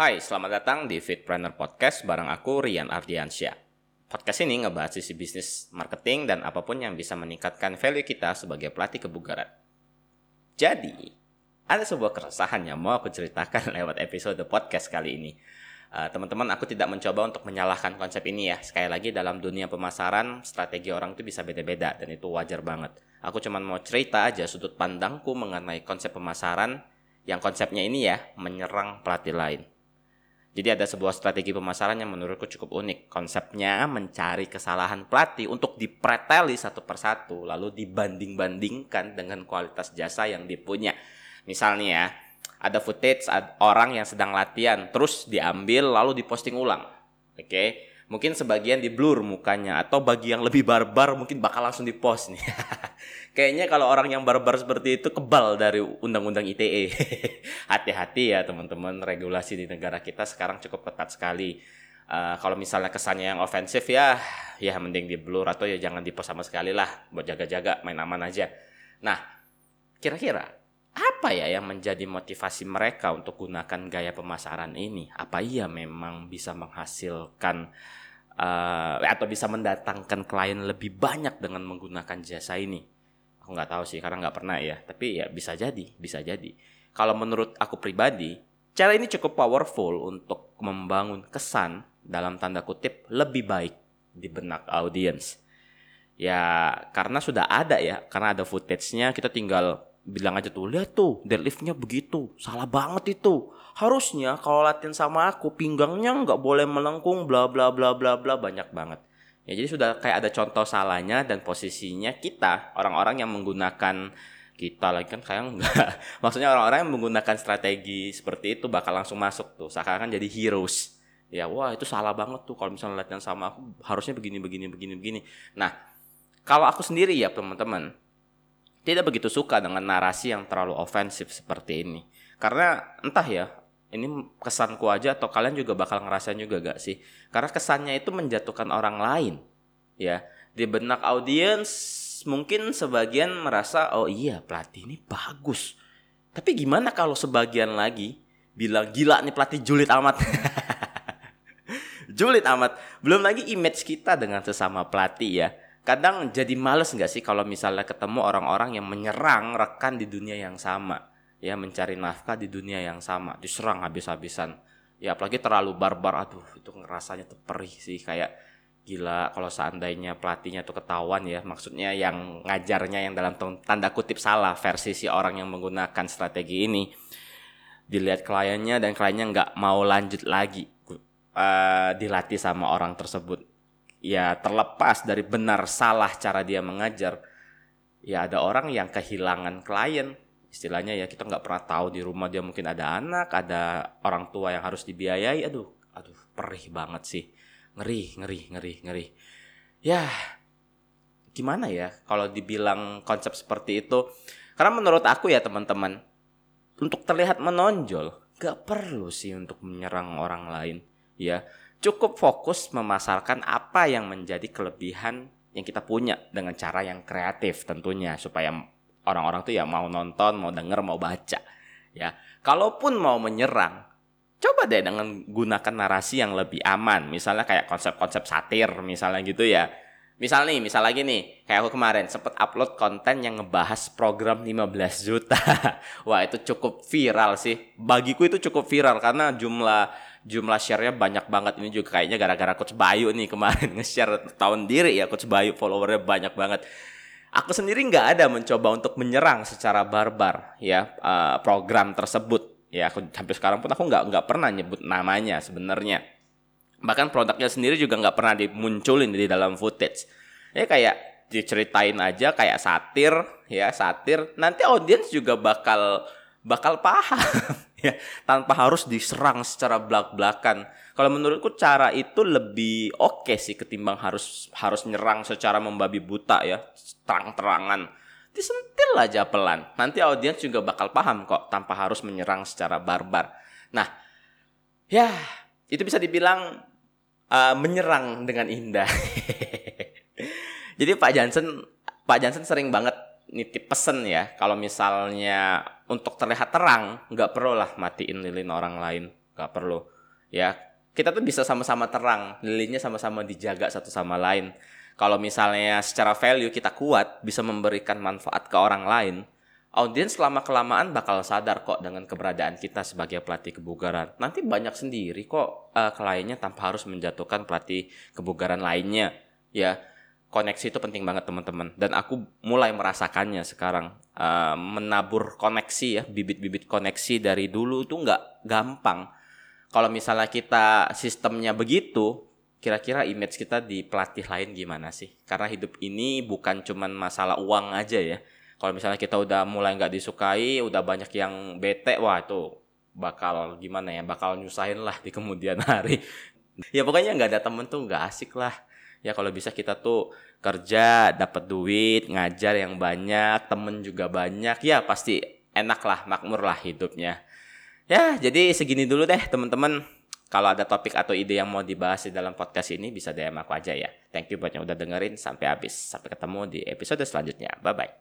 Hai, selamat datang di Fitpreneur Podcast bareng aku Rian Ardiansyah. Podcast ini ngebahas sisi bisnis marketing dan apa pun yang bisa meningkatkan value kita sebagai pelatih kebugaran. Jadi, ada sebuah keresahan yang mau aku ceritakan lewat episode podcast kali ini. Uh, teman-teman, aku tidak mencoba untuk menyalahkan konsep ini ya. Sekali lagi dalam dunia pemasaran, strategi orang itu bisa beda-beda dan itu wajar banget. Aku cuma mau cerita aja sudut pandangku mengenai konsep pemasaran yang konsepnya ini ya menyerang pelatih lain. Jadi ada sebuah strategi pemasaran yang menurutku cukup unik. Konsepnya mencari kesalahan pelatih untuk dipreteli satu persatu lalu dibanding-bandingkan dengan kualitas jasa yang dipunya. Misalnya ya, ada footage orang yang sedang latihan terus diambil lalu diposting ulang. Oke. Okay? Mungkin sebagian di blur mukanya atau bagi yang lebih barbar mungkin bakal langsung dipost nih. Kayaknya kalau orang yang barbar seperti itu kebal dari undang-undang ITE. Hati-hati ya teman-teman, regulasi di negara kita sekarang cukup ketat sekali. Uh, kalau misalnya kesannya yang ofensif ya, ya mending di blur atau ya jangan dipost sama sekali lah, buat jaga-jaga, main aman aja. Nah, kira-kira apa ya yang menjadi motivasi mereka untuk gunakan gaya pemasaran ini? Apa iya memang bisa menghasilkan uh, atau bisa mendatangkan klien lebih banyak dengan menggunakan jasa ini? Aku nggak tahu sih karena nggak pernah ya. Tapi ya bisa jadi, bisa jadi. Kalau menurut aku pribadi, cara ini cukup powerful untuk membangun kesan dalam tanda kutip lebih baik di benak audiens. Ya karena sudah ada ya, karena ada footage-nya kita tinggal bilang aja tuh lihat tuh deadliftnya begitu salah banget itu. Harusnya kalau latihan sama aku pinggangnya nggak boleh melengkung bla bla bla bla bla banyak banget. Ya jadi sudah kayak ada contoh salahnya dan posisinya kita orang-orang yang menggunakan kita lagi kan kayak enggak maksudnya orang-orang yang menggunakan strategi seperti itu bakal langsung masuk tuh seakan jadi heroes. Ya wah itu salah banget tuh kalau misalnya latihan sama aku harusnya begini begini begini begini. Nah kalau aku sendiri ya teman-teman tidak begitu suka dengan narasi yang terlalu ofensif seperti ini. Karena entah ya, ini kesanku aja atau kalian juga bakal ngerasain juga gak sih? Karena kesannya itu menjatuhkan orang lain. Ya, di benak audiens mungkin sebagian merasa oh iya pelatih ini bagus. Tapi gimana kalau sebagian lagi bilang gila nih pelatih julid amat. julid amat. Belum lagi image kita dengan sesama pelatih ya kadang jadi males nggak sih kalau misalnya ketemu orang-orang yang menyerang rekan di dunia yang sama? Ya mencari nafkah di dunia yang sama diserang habis-habisan. Ya apalagi terlalu barbar aduh itu ngerasanya tuh perih sih kayak gila kalau seandainya pelatihnya tuh ketahuan ya maksudnya yang ngajarnya yang dalam tanda kutip salah versi si orang yang menggunakan strategi ini. Dilihat kliennya dan kliennya nggak mau lanjut lagi uh, dilatih sama orang tersebut ya terlepas dari benar salah cara dia mengajar ya ada orang yang kehilangan klien. Istilahnya ya kita nggak pernah tahu di rumah dia mungkin ada anak ada orang tua yang harus dibiayai. Aduh aduh perih banget sih. Ngeri ngeri ngeri ngeri. Ya gimana ya kalau dibilang konsep seperti itu? Karena menurut aku ya teman-teman untuk terlihat menonjol gak perlu sih untuk menyerang orang lain ya cukup fokus memasarkan apa yang menjadi kelebihan yang kita punya dengan cara yang kreatif tentunya supaya orang-orang tuh ya mau nonton, mau denger, mau baca. Ya, kalaupun mau menyerang, coba deh dengan gunakan narasi yang lebih aman. Misalnya kayak konsep-konsep satir misalnya gitu ya. Misal nih, misal lagi nih, kayak aku kemarin sempet upload konten yang ngebahas program 15 juta. Wah, itu cukup viral sih. Bagiku itu cukup viral karena jumlah jumlah share-nya banyak banget. Ini juga kayaknya gara-gara coach Bayu nih kemarin nge-share tahun diri ya coach Bayu followernya banyak banget. Aku sendiri nggak ada mencoba untuk menyerang secara barbar ya uh, program tersebut. Ya aku sampai sekarang pun aku nggak nggak pernah nyebut namanya sebenarnya. Bahkan produknya sendiri juga nggak pernah dimunculin di dalam footage. Ya kayak diceritain aja kayak satir ya satir. Nanti audiens juga bakal bakal paham ya tanpa harus diserang secara belak-belakan. Kalau menurutku cara itu lebih oke okay sih ketimbang harus harus nyerang secara membabi buta ya, terang-terangan. Disentil aja pelan. Nanti audiens juga bakal paham kok tanpa harus menyerang secara barbar. Nah, ya itu bisa dibilang uh, menyerang dengan indah. Jadi Pak Jansen Pak Jansen sering banget nitip pesen ya kalau misalnya untuk terlihat terang nggak perlu lah matiin lilin orang lain gak perlu. Ya kita tuh bisa sama-sama terang lilinnya sama-sama dijaga satu sama lain. Kalau misalnya secara value kita kuat bisa memberikan manfaat ke orang lain audiens lama kelamaan bakal sadar kok dengan keberadaan kita sebagai pelatih kebugaran. Nanti banyak sendiri kok uh, kliennya tanpa harus menjatuhkan pelatih kebugaran lainnya ya koneksi itu penting banget teman-teman dan aku mulai merasakannya sekarang uh, menabur koneksi ya bibit-bibit koneksi dari dulu itu nggak gampang kalau misalnya kita sistemnya begitu, kira-kira image kita di pelatih lain gimana sih? Karena hidup ini bukan cuman masalah uang aja ya. Kalau misalnya kita udah mulai nggak disukai, udah banyak yang bete, wah itu bakal gimana ya, bakal nyusahin lah di kemudian hari. ya pokoknya nggak ada temen tuh nggak asik lah. Ya kalau bisa kita tuh kerja, dapat duit, ngajar yang banyak, temen juga banyak, ya pasti enak lah, makmur lah hidupnya. Ya, jadi segini dulu deh teman-teman. Kalau ada topik atau ide yang mau dibahas di dalam podcast ini bisa DM aku aja ya. Thank you buat yang udah dengerin sampai habis. Sampai ketemu di episode selanjutnya. Bye bye.